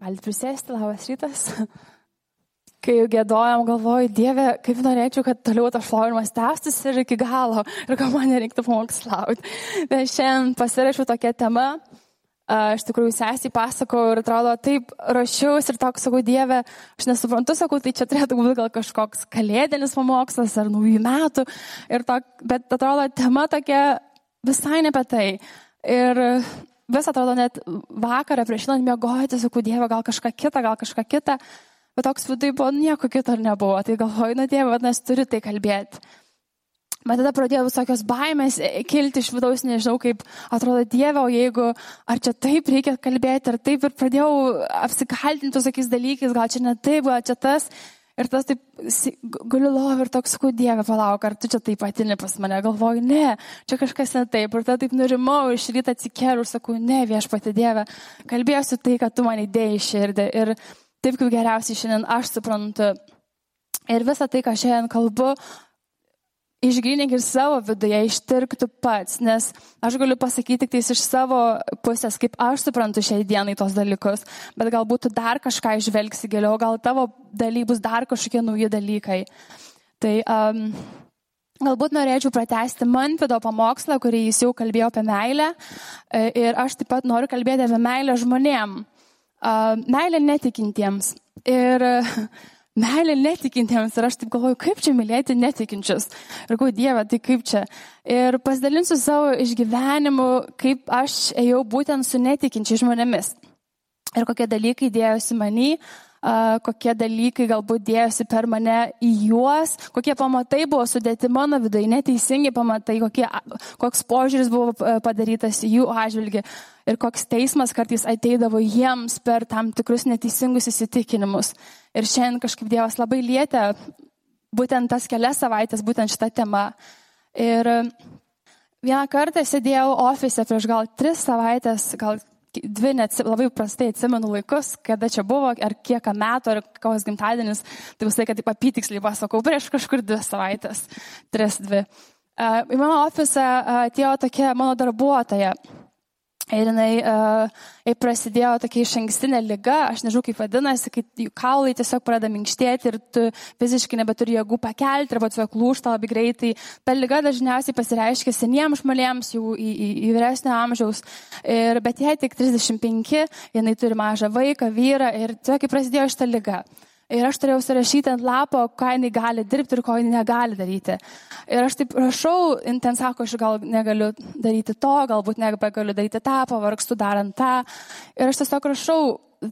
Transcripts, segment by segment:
Galite prisėsti, labas rytas. Kai gėdojom, galvoju, Dieve, kaip norėčiau, kad toliau tas šlovinimas tęstųsi ir iki galo, ir gal man nereiktų pamokslauti. Bet šiandien pasirašiau tokią temą, iš tikrųjų sesiai pasakau ir atrodo, taip rašiausi ir toks sakau, Dieve, aš nesuprantu, sakau, tai čia turėtų būti gal kažkoks kalėdinis pamokslas ar naujų metų, tok, bet atrodo, tema tokia visai ne apie tai. Ir vis atrodo net vakarą prieš einant miegoti, sakau, Dieve, gal kažką kitą, gal kažką kitą, bet toks vidai buvo nieko kito nebuvo. Tai galvoju, na Dieve, vadinasi, turi tai kalbėti. Bet tada pradėjo visokios baimės kilti iš vidaus, nežinau, kaip atrodo Dieve, o jeigu, ar čia taip reikia kalbėti, ar taip, ir pradėjau apsikaltinti tokiais dalykais, gal čia ne taip, gal čia tas. Ir tas taip, guliu lovį ir toks, sakau, Dieve, palauk, ar tu čia taip atini pas mane, galvoju, ne, čia kažkas ne taip. Ir tada taip nurimau, iš ryto atsikėliau ir sakau, ne, viešpati Dieve, kalbėsiu tai, kad tu man įdėjai širdį. Ir taip kaip geriausiai šiandien aš suprantu. Ir visą tai, ką šiandien kalbu, išgrynink ir savo viduje, ištirk tu pats, nes aš galiu pasakyti tik iš savo pusės, kaip aš suprantu šiai dienai tos dalykus, bet galbūt tu dar kažką išvelgsi giliau, gal tavo daly bus dar kažkokie nauji dalykai. Tai um, galbūt norėčiau pratesti Manfido pamokslą, kurį jis jau kalbėjo apie meilę e, ir aš taip pat noriu kalbėti apie meilę žmonėm, uh, meilę netikintiems. Ir uh, meilė netikintiems ir aš taip galvoju, kaip čia mylėti netikinčius. Ir galvoju, Dieve, tai kaip čia. Ir pasidalinsiu savo išgyvenimu, kaip aš ėjau būtent su netikinčiais žmonėmis. Ir kokie dalykai dėjosi manį, kokie dalykai galbūt dėjosi per mane į juos, kokie pamatai buvo sudėti mano viduje, neteisingi pamatai, kokie, koks požiūris buvo padarytas jų atžvilgi ir koks teismas kartais ateidavo jiems per tam tikrus neteisingus įsitikinimus. Ir šiandien kažkaip Dievas labai lietė būtent tas kelias savaitės, būtent šitą temą. Ir vieną kartą sėdėjau ofise prieš gal tris savaitės, gal dvi net labai prastai atsimenu laikus, kada čia buvo, ar kiek metų, ar koks gimtadienis, tai visai, kad taip apytiksliai pasakau, prieš kažkur dvi savaitės, tris dvi. Į mano ofisą atėjo tokia mano darbuotoja. Ir jinai uh, prasidėjo tokia iš ankstinė lyga, aš nežinau kaip vadinasi, kai jų kaulai tiesiog pradeda minkštėti ir tu fiziškai nebeturi jėgų pakelti arba tiesiog lūšta labai greitai. Ta lyga dažniausiai pasireiškia seniems žmonėms, jau į, į, į vyresnio amžiaus, ir, bet jai tik 35, jinai turi mažą vaiką, vyrą ir tiesiog prasidėjo šitą lygą. Ir aš turėjau surašyti ant lapo, ką jinai gali dirbti ir ko jinai negali daryti. Ir aš taip rašau, ten sako, aš gal negaliu daryti to, galbūt negaliu daryti tą, pavargstu darant tą. Ir aš tiesiog rašau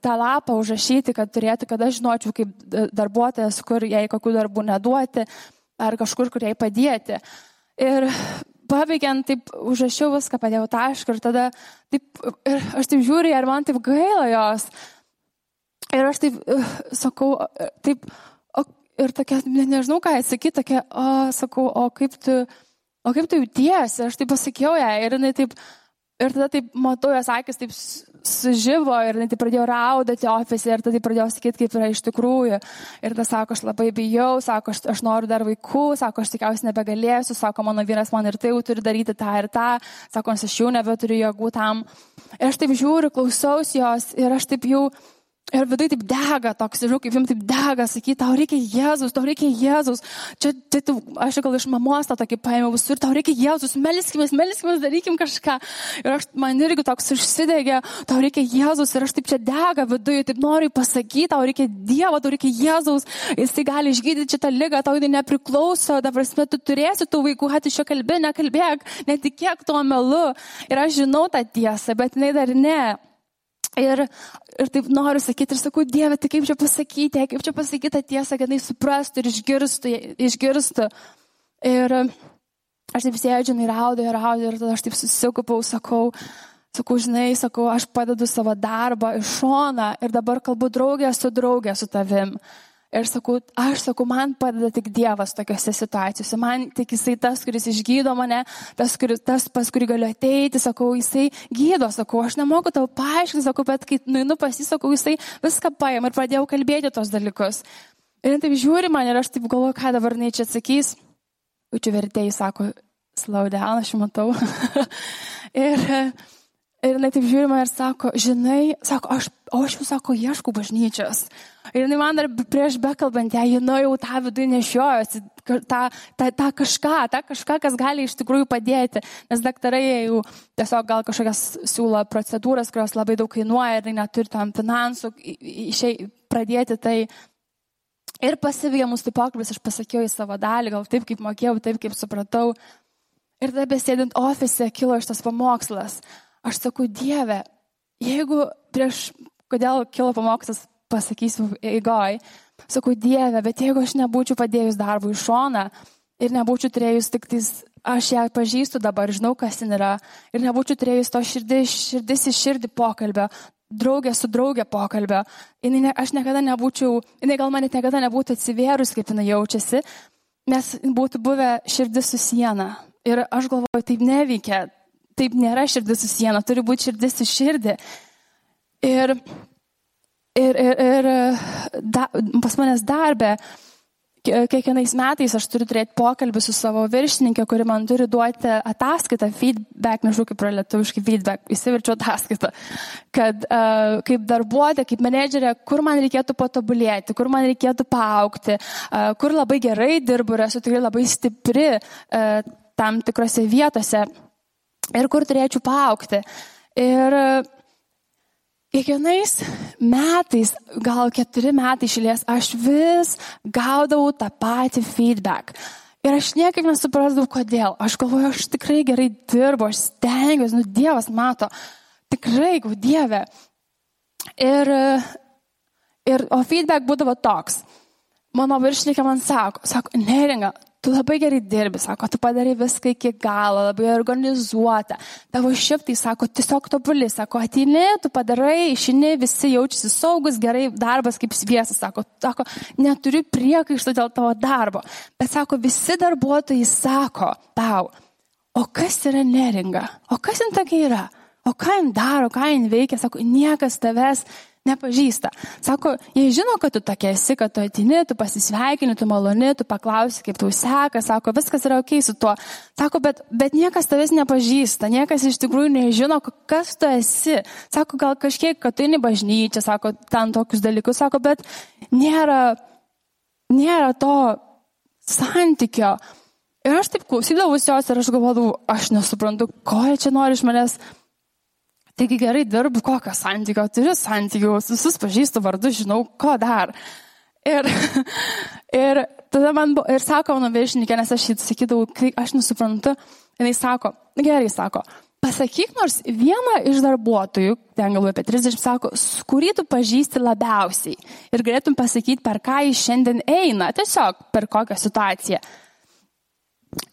tą lapą užrašyti, kad turėtų, kad aš žinočiau kaip darbuotojas, kur jai kokių darbų neduoti, ar kažkur, kur jai padėti. Ir pabaigiant, taip užrašiau viską, padėjau tašką ir tada taip, ir aš taip žiūriu, ar man taip gaila jos. Ir aš taip uh, sakau, taip, o, ir tokia, ne, nežinau ką atsakyti, tokia, o, sakau, o kaip tu, o kaip tu jautiesi, aš taip pasakiau ją ir jinai taip, ir tada taip matau jos akis taip sužyvo ir jinai taip pradėjo raudati ofise ir tada pradėjo sakyti, kaip yra iš tikrųjų. Ir tada sako, aš labai bijau, sako, aš, aš noriu dar vaikų, sako, aš tikiausiai nebegalėsiu, sako, mano vyras man ir tai jau turi daryti tą ir tą, sako, aš jau nebeturiu jėgų tam. Ir aš taip žiūriu, klausausi jos ir aš taip jau Ir vidai taip dega, toks, žinau, kaip jums taip dega, sakyti, tau reikia Jėzus, tau reikia Jėzus. Čia, čia tu, aš gal iš mamos tą tokį paėmiau visur, tau reikia Jėzus, melskimės, melskimės, darykim kažką. Ir aš, man irgi toks užsidegė, tau reikia Jėzus ir aš taip čia dega viduje, taip noriu pasakyti, tau reikia Dievo, tau reikia Jėzus, jisai gali išgydyti šitą lygą, tau jinai nepriklauso, dabar tu turėsi tų vaikų, kad iš jo kalbė, nekalbėk, netikėk tuo melu. Ir aš žinau tą tiesą, bet jinai dar ne. Ir, ir taip noriu sakyti ir sakau, Dieve, tai kaip čia pasakyti, kaip čia pasakyti tą tiesą, kad jis suprastų ir išgirstų, išgirstų. Ir aš taip sėdžiu, ir raudu, ir raudu, ir tada aš taip susikupau, sakau, sakau, žinai, sakau, aš padedu savo darbą iš šoną ir dabar kalbu draugė su draugė su tavim. Ir sakau, aš sakau, man padeda tik Dievas tokiuose situacijose. Man tik jisai tas, kuris išgydo mane, tas, kuris, tas pas kurį galiu ateiti, sakau, jisai gydo, sakau, aš nemoku tau paaiškinti, sakau, bet kai nuinu pas jį, sakau, jisai viską paėmė ir pradėjau kalbėti tos dalykus. Ir taip žiūri man ir aš taip galvoju, ką dabar nei čia atsakys. Učiu vertėjai sako, down, aš matau. ir Ir jinai taip žiūrima ir sako, žinai, sako, aš, o aš jau sako, ieškau bažnyčios. Ir jinai man dar prieš bekalbant, ją, jinai jau tą vidų nešiojosi, tą, tą, tą kažką, tą kažką, kas gali iš tikrųjų padėti. Nes daktarai jau tiesiog gal kažkokias siūlo procedūras, kurios labai daug kainuoja ir neturi tam finansų išėjai pradėti tai. Ir pasivėjo mūsų pokalbis, aš pasakiau į savo dalį, gal taip kaip mokėjau, taip kaip supratau. Ir tada besėdint ofise kilo šitas pamokslas. Aš sakau, Dieve, jeigu prieš, kodėl kilo pamokslas, pasakysiu eigoj, sakau, Dieve, bet jeigu aš nebūčiau padėjus darbų į šoną ir nebūčiau turėjus tik tais, aš ją pažįstu dabar, žinau, kas ten yra, ir nebūčiau turėjus to širdis, širdis į širdį pokalbio, draugė su draugė pokalbio, ne, aš niekada nebūčiau, jinai gal man niekada nebūtų atsivėrus, kaip jinai jaučiasi, nes būtų buvę širdis su siena. Ir aš galvoju, taip neveikia, taip nėra širdis su siena, turi būti širdis su širdį. Ir, ir, ir, ir da, pas manęs darbė, kiekvienais metais aš turiu turėti pokalbį su savo viršininkė, kuri man turi duoti ataskaitą, feedback, nežinau kaip yra lietuviškai feedback, įsiverčiu ataskaitą, kad uh, kaip darbuotoja, kaip menedžerė, kur man reikėtų patobulėti, kur man reikėtų paaukti, uh, kur labai gerai dirbu ir esu tikrai labai stipri uh, tam tikrose vietose ir kur turėčiau paaukti. Ir e, kiekvienais metais, gal keturi metai išėlės, aš vis gaudavau tą patį feedback. Ir aš niekaip nesuprasdavau, kodėl. Aš galvoju, aš tikrai gerai dirbu, aš stengiuosi, nu Dievas mato, tikrai, gau Dieve. Ir, ir, o feedback būdavo toks. Mano viršininkė man sako, sako, neringa, tu labai gerai dirbi, sako, tu padarai viską iki galo, labai organizuota. Tavo šiftai, sako, tiesiog tobuli, sako, ateini, tu padarai, išini, visi jaučiasi saugus, gerai, darbas kaip sviesas, sako, sako, neturi priekaištų dėl tavo darbo. Bet, sako, visi darbuotojai sako tau, o kas yra neringa, o kas jin tokia yra, o ką jin daro, ką jin veikia, sako, niekas tavęs nepažįsta. Sako, jie žino, kad tu tokia esi, kad tu atini, tu pasisveikini, tu maloni, tu paklausi, kaip tau seka, sako, viskas yra ok su tuo. Sako, bet, bet niekas tavęs nepažįsta, niekas iš tikrųjų nežino, kas tu esi. Sako, gal kažkiek, kad tu eini bažnyčia, sako, ten tokius dalykus, sako, bet nėra, nėra to santykio. Ir aš taip klausydavausi jos ir aš galvodavau, aš nesuprantu, ko jie čia nori iš manęs Taigi gerai dirbu, kokio santykio turiu santykių, visus pažįstu vardu, žinau, ko dar. Ir, ir tada man buvo, ir sako mano viršininkė, nes aš jį sakydavau, kai aš nesuprantu, jinai sako, gerai sako, pasakyk nors vieną iš darbuotojų, ten galvoju apie 30, sako, kurį tu pažįsti labiausiai ir galėtum pasakyti, per ką jis šiandien eina, tiesiog per kokią situaciją.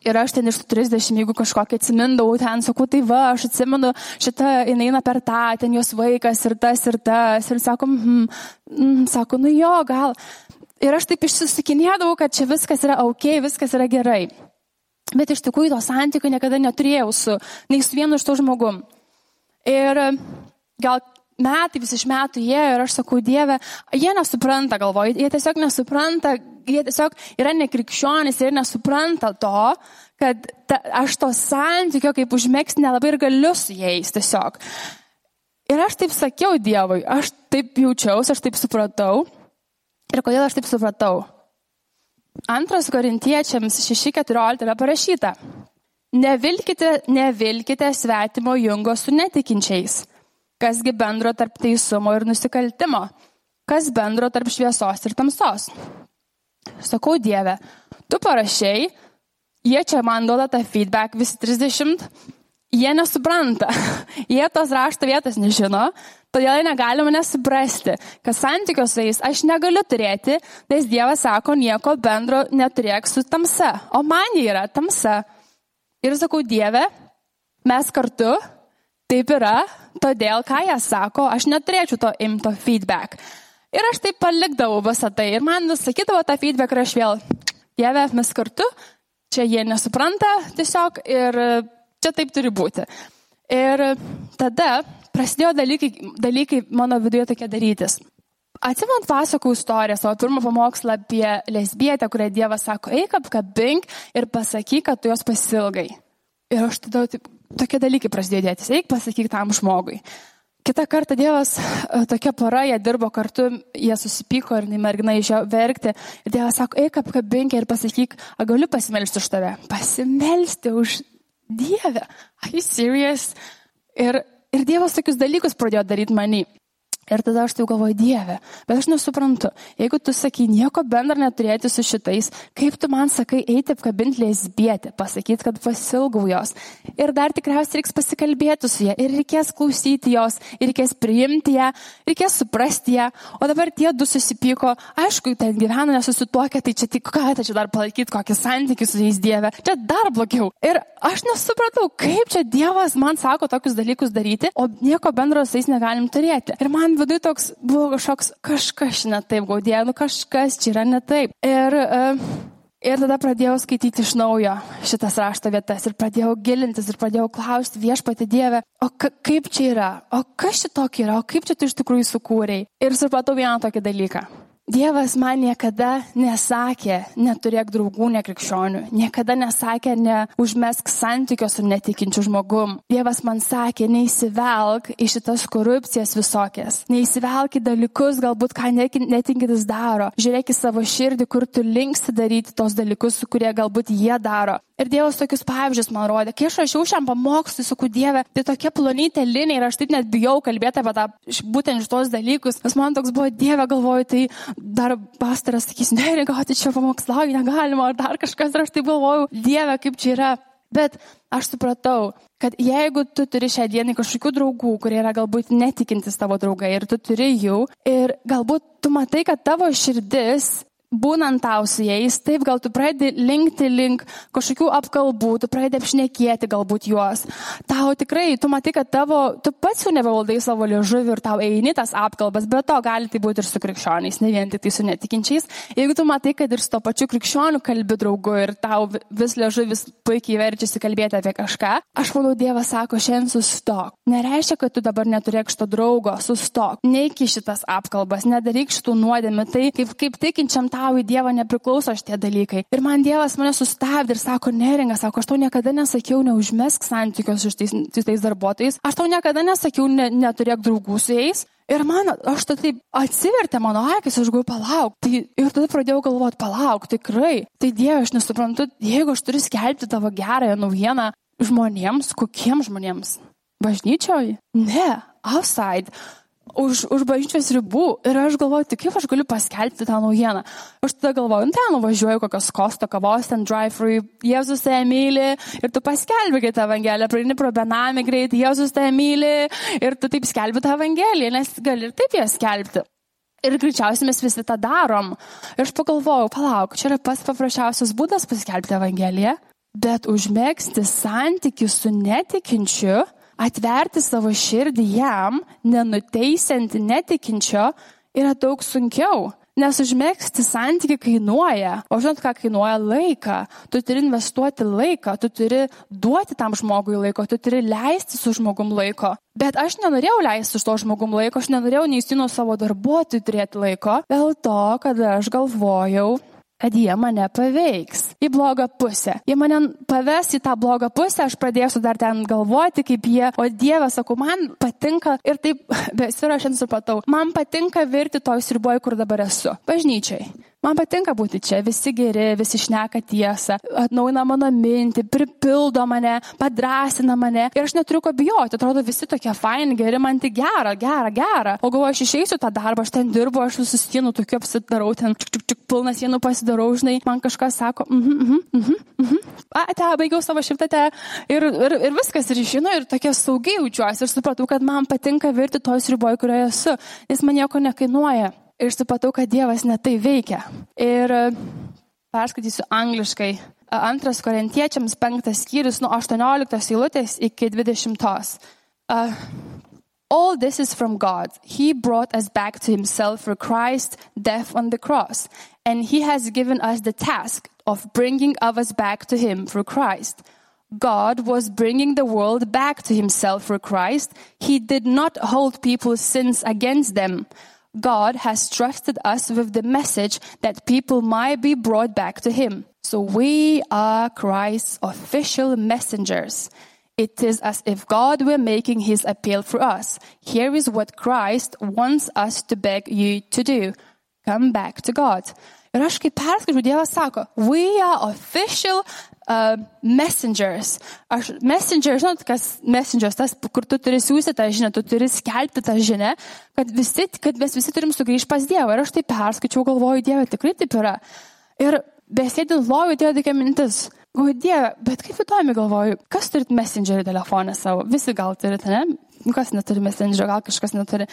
Ir aš ten iš 30, jeigu kažkokį atsimindavau, ten sakau, tai va, aš atsimenu, šitą jinai eina per tą, ten jos vaikas ir tas ir tas. Ir sakom, mm, mm, sako, nu jo, gal. Ir aš taip išsisukinėdavau, kad čia viskas yra ok, viskas yra gerai. Bet iš tikrųjų to santykių niekada neturėjau su, nei su vienu iš tų žmogum. Ir gal metai vis iš metų jie ir aš sakau, Dieve, jie nesupranta, galvoju, jie tiesiog nesupranta, jie tiesiog yra nekrikščionys ir nesupranta to, kad ta, aš to santykio kaip užmėgs nelabai ir galiu su jais tiesiog. Ir aš taip sakiau Dievui, aš taip jaučiausi, aš taip supratau. Ir kodėl aš taip supratau? Antras korintiečiams 6.14 yra parašyta. Nevilkite, nevilkite svetimo jungo su netikinčiais Kasgi bendro tarp teisumo ir nusikaltimo? Kas bendro tarp šviesos ir tamsos? Sakau Dieve, tu parašiai, jie čia man duoda tą feedback visi 30, jie nesupranta, jie tos rašto vietos nežino, todėl jie negali mane suprasti, kad santykios su jais aš negaliu turėti, nes Dievas sako, nieko bendro neturėk su tamsa, o man jie yra tamsa. Ir sakau, Dieve, mes kartu Taip yra, todėl, ką jie sako, aš neturėčiau to imto feedback. Ir aš taip palikdavau visą tai. Ir man sakydavo tą feedback ir aš vėl, Dieve, mes kartu, čia jie nesupranta tiesiog ir čia taip turi būti. Ir tada prasidėjo dalykai, dalykai mano viduje tokie darytis. Atsimant pasakų istoriją, savo pirmą pamokslą apie lesbietę, kurią Dievas sako, eik apkabink ir pasakyk, kad tu jos pasilgai. Ir aš tada taip tokie dalykai prasidėjo dėtis. Eik pasakyk tam žmogui. Kita kartą Dievas, e, tokia pora, jie dirbo kartu, jie susipyko ir mergina išėjo verkti. Ir Dievas sako, eik apkabink ir pasakyk, ar galiu pasimelsti už tave. Pasimelsti už Dievę. Are you serious? Ir, ir Dievas tokius dalykus pradėjo daryti manį. Ir tada aš tai galvoju, Dieve, bet aš nesuprantu, jeigu tu sakai nieko bendra neturėti su šitais, kaip tu man sakai eiti apkabinti lesbietę, pasakyti, kad pasilgau jos. Ir dar tikriausiai reiks pasikalbėti su ją, ir reikės klausyti jos, ir reikės priimti ją, reikės suprasti ją. O dabar tie du susipyko, aišku, ten gyvena nesusituokę, tai čia tik ką, tai čia dar palaikyti kokį santykių su jais Dieve, čia dar blogiau. Ir aš nesupratau, kaip čia Dievas man sako tokius dalykus daryti, o nieko bendro su jais negalim turėti. Ir man viduje toks buvo kažkoks kažkas ne taip, gaudė, nu kažkas čia yra ne taip. Ir, uh, ir tada pradėjau skaityti iš naujo šitas rašto vietas ir pradėjau gilintis ir pradėjau klausti viešpati Dievę, o ka, kaip čia yra, o kas šitokį yra, o kaip čia tu iš tikrųjų sukūrėjai. Ir supratau vieną tokį dalyką. Dievas man niekada nesakė, neturėk draugų nekrikščionių, niekada nesakė, neužmesk santykio su netikinčiu žmogum. Dievas man sakė, neįsivelk į šitas korupcijas visokias, neįsivelk į dalykus, galbūt ką netikintis daro. Žiūrėk į savo širdį, kur tu linksti daryti tos dalykus, kurie galbūt jie daro. Ir Dievas tokius pavyzdžius man rodė. Kai aš rašiau šiam pamokslui, sakau, Dieve, tai tokia plonytė linija ir aš taip net bijau kalbėti apie tą, būtent šitos dalykus. Nes man toks buvo, Dieve, galvoju, tai dar pastaras sakys, ne, regauti čia pamokslauju, negalima, ar dar kažkas, ir aš taip galvoju, Dieve, kaip čia yra. Bet aš supratau, kad jeigu tu turi šią dieną kažkokių draugų, kurie yra galbūt netikintis tavo draugai ir tu turi jų, ir galbūt tu matai, kad tavo širdis būnant tau su jais, taip gal tu pradedi linkti link kažkokių apkalbų, tu pradedi apšnekėti galbūt juos. Tau tikrai, tu matai, kad tavo, tu pats jau nebevaldai savo liežuvį ir tau eini tas apkalbas, bet to gali tai būti ir su krikščioniais, ne vien tik tai su netikinčiais. Jeigu tu matai, kad ir su to pačiu krikščioniu kalbi draugu ir tau vis liežuvis puikiai verčiasi kalbėti apie kažką, aš manau, Dievas sako, šiandien sustok. Nereiškia, kad tu dabar neturėk šito draugo, sustok. Neiki šitas apkalbas, nedaryk šitų nuodėmį. Tai kaip, kaip tikinčiam tau tau į Dievą nepriklauso šitie dalykai. Ir man Dievas mane sustabdė ir sako, neringa, sako, aš tau niekada nesakiau, neužmesk santykios su tais, tais darbuotojais, aš tau niekada nesakiau, ne, neturėk draugų su jais. Ir man, aš tai taip atsivertė mano akis, aš galiu palauk. Tai, ir tada pradėjau galvoti, palauk, tikrai. Tai Dieve, aš nesuprantu, jeigu aš turiu skelbti tavo gerąją naujieną žmonėms, kokiems žmonėms? Bažnyčioje? Ne, outside už, už bažnyčios ribų. Ir aš galvoju, tik kaip aš galiu paskelbti tą naujieną. Aš tada galvoju, nu ten nuvažiuoju kokios kosto kavos, ten drive-thru, Jėzus tai myli ir tu paskelbi kitą evangeliją, praeini pro benamį greit, Jėzus tai myli ir tu taip skelbi tą evangeliją, nes gali ir taip ją skelbti. Ir greičiausiai mes visi tą darom. Ir aš pagalvojau, palauk, čia yra pats paprasčiausias būdas paskelbti evangeliją, bet užmėgsti santykių su netikinčiu atverti savo širdį jam, nenuteisiant netikinčio, yra daug sunkiau. Nes užmėgsti santyki kainuoja. O žinot, ką kainuoja laiką. Tu turi investuoti laiką, tu turi duoti tam žmogui laiko, tu turi leisti su žmogum laiko. Bet aš nenorėjau leisti su to žmogum laiko, aš nenorėjau neįstino savo darbuotojų turėti laiko, dėl to, kad aš galvojau, kad jie mane paveiks į blogą pusę. Jie mane paves į tą blogą pusę, aš pradėsiu dar ten galvoti, kaip jie, o Dieve, sakau, man patinka ir taip, besirašant supratau, man patinka virti toj sriboje, kur dabar esu, bažnyčiai. Man patinka būti čia, visi geri, visi šneka tiesą, atnauna mano mintį, pripildo mane, padrasina mane. Ir aš neturiu ko bijoti, atrodo visi tokie faini, geri, man tik gera, gera, gera. O galvoju, aš išeisiu tą darbą, aš ten dirbu, aš visus sienų tokiu apsidarau, ten čik, čik, čik, pilną sienų pasidarau, žinai, man kažkas sako, mhm, mhm, mhm, mhm. A, te, baigiau savo šimtatę ir, ir, ir viskas, ir išinu, ir tokia saugiai jaučiuosi. Ir supratau, kad man patinka virti toj sriboje, kurioje esu, nes man nieko nekainuoja ir supratau, kad Dievas netai veikia. Ir perskaitysiu angliškai. Antras korintiečiams penktas skyrius nuo 18 eilutės iki 20. Uh, All this is from God. He brought us back to Himself through Christ's death on the cross. And He has given us the task of bringing others back to Him through Christ. God was bringing the world back to Himself through Christ. He did not hold people's sins against them. God has trusted us with the message that people might be brought back to Him. So we are Christ's official messengers. It is as if God were making his appeal for us. Here is what Christ wants us to beg you to do. Come back to God. Ir aš kaip perskaičiu, Dievas sako, we are official uh, messengers. Aš, messenger, žinot, kas messengers, tas, kur tu turi siūsti tą žinią, tu turi skelbti tą žinią, kad, visi, kad mes visi turim sugrįžti pas Dievą. Ir aš tai perskaičiau, galvoju, Dieve, tikrai taip yra. Ir besėdint lovui, atėjo tokia mintis. Galvoju, Dieve, bet kaip įdomi galvoju, kas turit messengerį telefoną savo? Visi gal turite, ne? Kas neturi messengerio, gal kažkas neturi.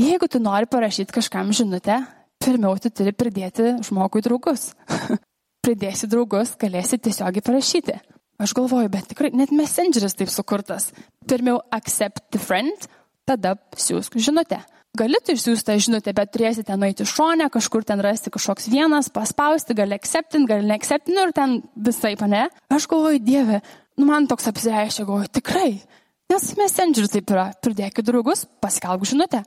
Jeigu tu nori parašyti kažkam žinutę, pirmiau tu turi pridėti žmogui draugus. Pridėsi draugus, galėsi tiesiogiai parašyti. Aš galvoju, bet tikrai net messengeris taip sukurtas. Pirmiau accept the friend, tada siūsk žinutę. Gali tu išsiųsti tą žinutę, bet turėsi ten nueiti šonę, kažkur ten rasti kažkoks vienas, paspausti, gali acceptint, gali neacceptint nu ir ten visai, ne? Aš galvoju, Dieve, nu man toks apsireiškia, galvoju, tikrai. Nes messengeris taip yra, pridėkit draugus, paskelbk žinutę.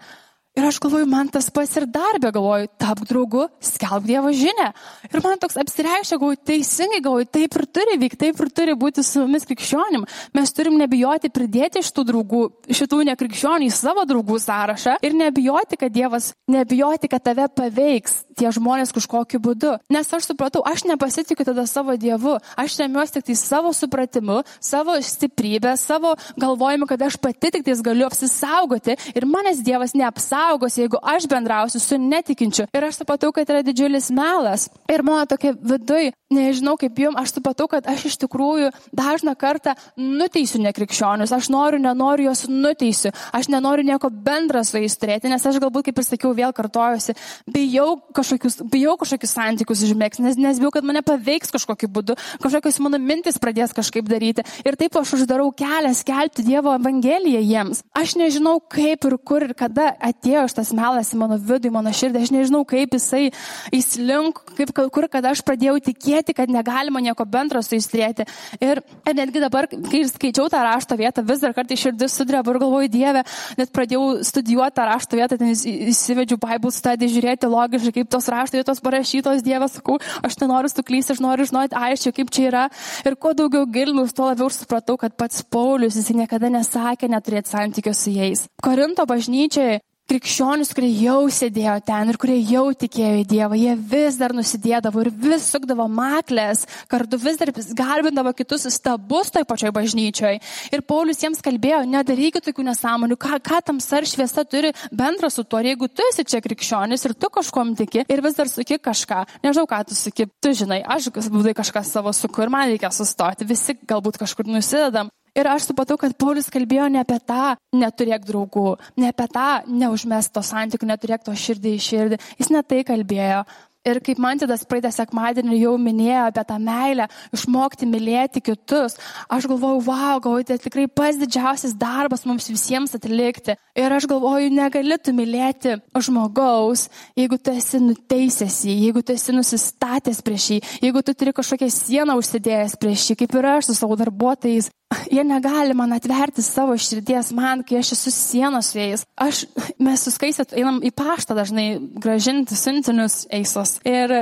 Ir aš galvoju, man tas pas ir darbė, galvoju, tapk draugu, skelb Dievo žinę. Ir man toks apsireiškia, galvoju, teisingai, galvoju, taip ir turi vykti, taip ir turi būti su mumis krikščionim. Mes turim nebijoti pridėti šitų draugų, šitų nekrikščionių į savo draugų sąrašą ir nebijoti, kad Dievas, nebijoti, kad tave paveiks tie žmonės kažkokiu būdu. Nes aš supratau, aš nepasitikiu tada savo Dievu, aš remiuosi tik tai savo supratimu, savo stiprybę, savo galvojimu, kad aš pati tik tais galiu apsisaugoti ir manęs Dievas neapsaugo apsaugos, jeigu aš bendrausiu su netikinčiu. Ir aš supratau, kad yra didžiulis melas. Ir mano tokia viduj, nežinau kaip jums, aš supratau, kad aš iš tikrųjų dažną kartą nuteisiu nekrikščionius. Aš noriu, nenoriu juos nuteisiu. Aš nenoriu nieko bendra su jais turėti, nes aš galbūt, kaip ir sakiau, vėl kartojuosi, bijau kažkokius, bijau kažkokius santykius užmėgs, nes, nes bijau, kad mane paveiks kažkokiu būdu, kažkokios mano mintis pradės kažkaip daryti. Ir taip aš uždarau kelią skelbti Dievo Evangeliją jiems. Aš nežinau, kaip ir kur ir kada atėjo šitas melas į mano vidų, į mano širdį. Aš nežinau, kaip jisai įslink, kaip kur, kada aš pradėjau tikėti, kad negalima nieko bendro su jais turėti. Ir, ir netgi dabar, kai skaičiau tą rašto vietą, vis dar kartai širdis sudreba ir galvoju, Dieve, net pradėjau studijuoti tą rašto vietą, ten įsivedžiau Bible study, žiūrėti logiškai, kaip tos rašto vietos parašytos, Dieve, sakau, aš nenoriu suklysti, aš noriu žinoti aiškiai, kaip čia yra. Ir kuo daugiau gilinus, tuo labiau supratau, kad pats Paulius, jis niekada nesakė neturėti santykių su jais. Korinto bažnyčiai krikščionis, kurie jau sėdėjo ten ir kurie jau tikėjo į Dievą, jie vis dar nusidėdavo ir vis sukdavo maklės, kartu vis dar garbindavo kitus stabus toj pačioj bažnyčioj. Ir Paulius jiems kalbėjo, nedarykit tokių nesąmonių, ką, ką tam sar šviesa turi bendra su tuo, ir jeigu tu esi čia krikščionis ir tu kažkom tiki ir vis dar suki kažką, nežinau, ką tu suki, tu žinai, aš būdai kažką savo suku ir man reikia sustoti, visi galbūt kažkur nusidedam. Ir aš supratau, kad Paulius kalbėjo ne apie tą neturėk draugų, ne apie tą neužmesto santykių, neturėk to širdį į širdį. Jis ne tai kalbėjo. Ir kaip Mantidas praeitą sekmadienį jau minėjo apie tą meilę, išmokti mylėti kitus, aš galvoju, wow, galvoju, tai tikrai pats didžiausias darbas mums visiems atlikti. Ir aš galvoju, negali tu mylėti žmogaus, jeigu tu esi nuteisęs jį, jeigu tu esi nusistatęs prieš jį, jeigu tu turi kažkokią sieną užsidėjęs prieš jį, kaip ir aš su savo darbuotojais. Jie negali man atverti savo širdies man, kai aš esu sienos su jais. Aš, mes suskaisit, einam į paštą dažnai gražinti siuntinius eisos. Ir,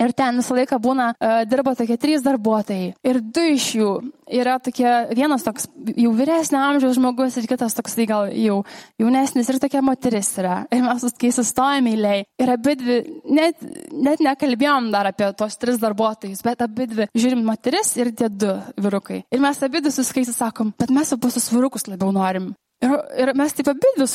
ir ten visą laiką būna, uh, dirba tokie trys darbuotojai. Ir du iš jų yra tokie, vienas toks jau vyresnio amžiaus žmogus ir kitas toks tai gal jau jaunesnis ir tokia moteris yra. Ir mes kai sustojame eiliai. Ir abi dvi, net, net nekalbėjom dar apie tos tris darbuotojus, bet abi dvi žiūrim moteris ir tie du vyrukai. Ir mes abi du suskaisi sakom, bet mes abu sus vyrukus labiau norim. Ir, ir mes taip abidvi,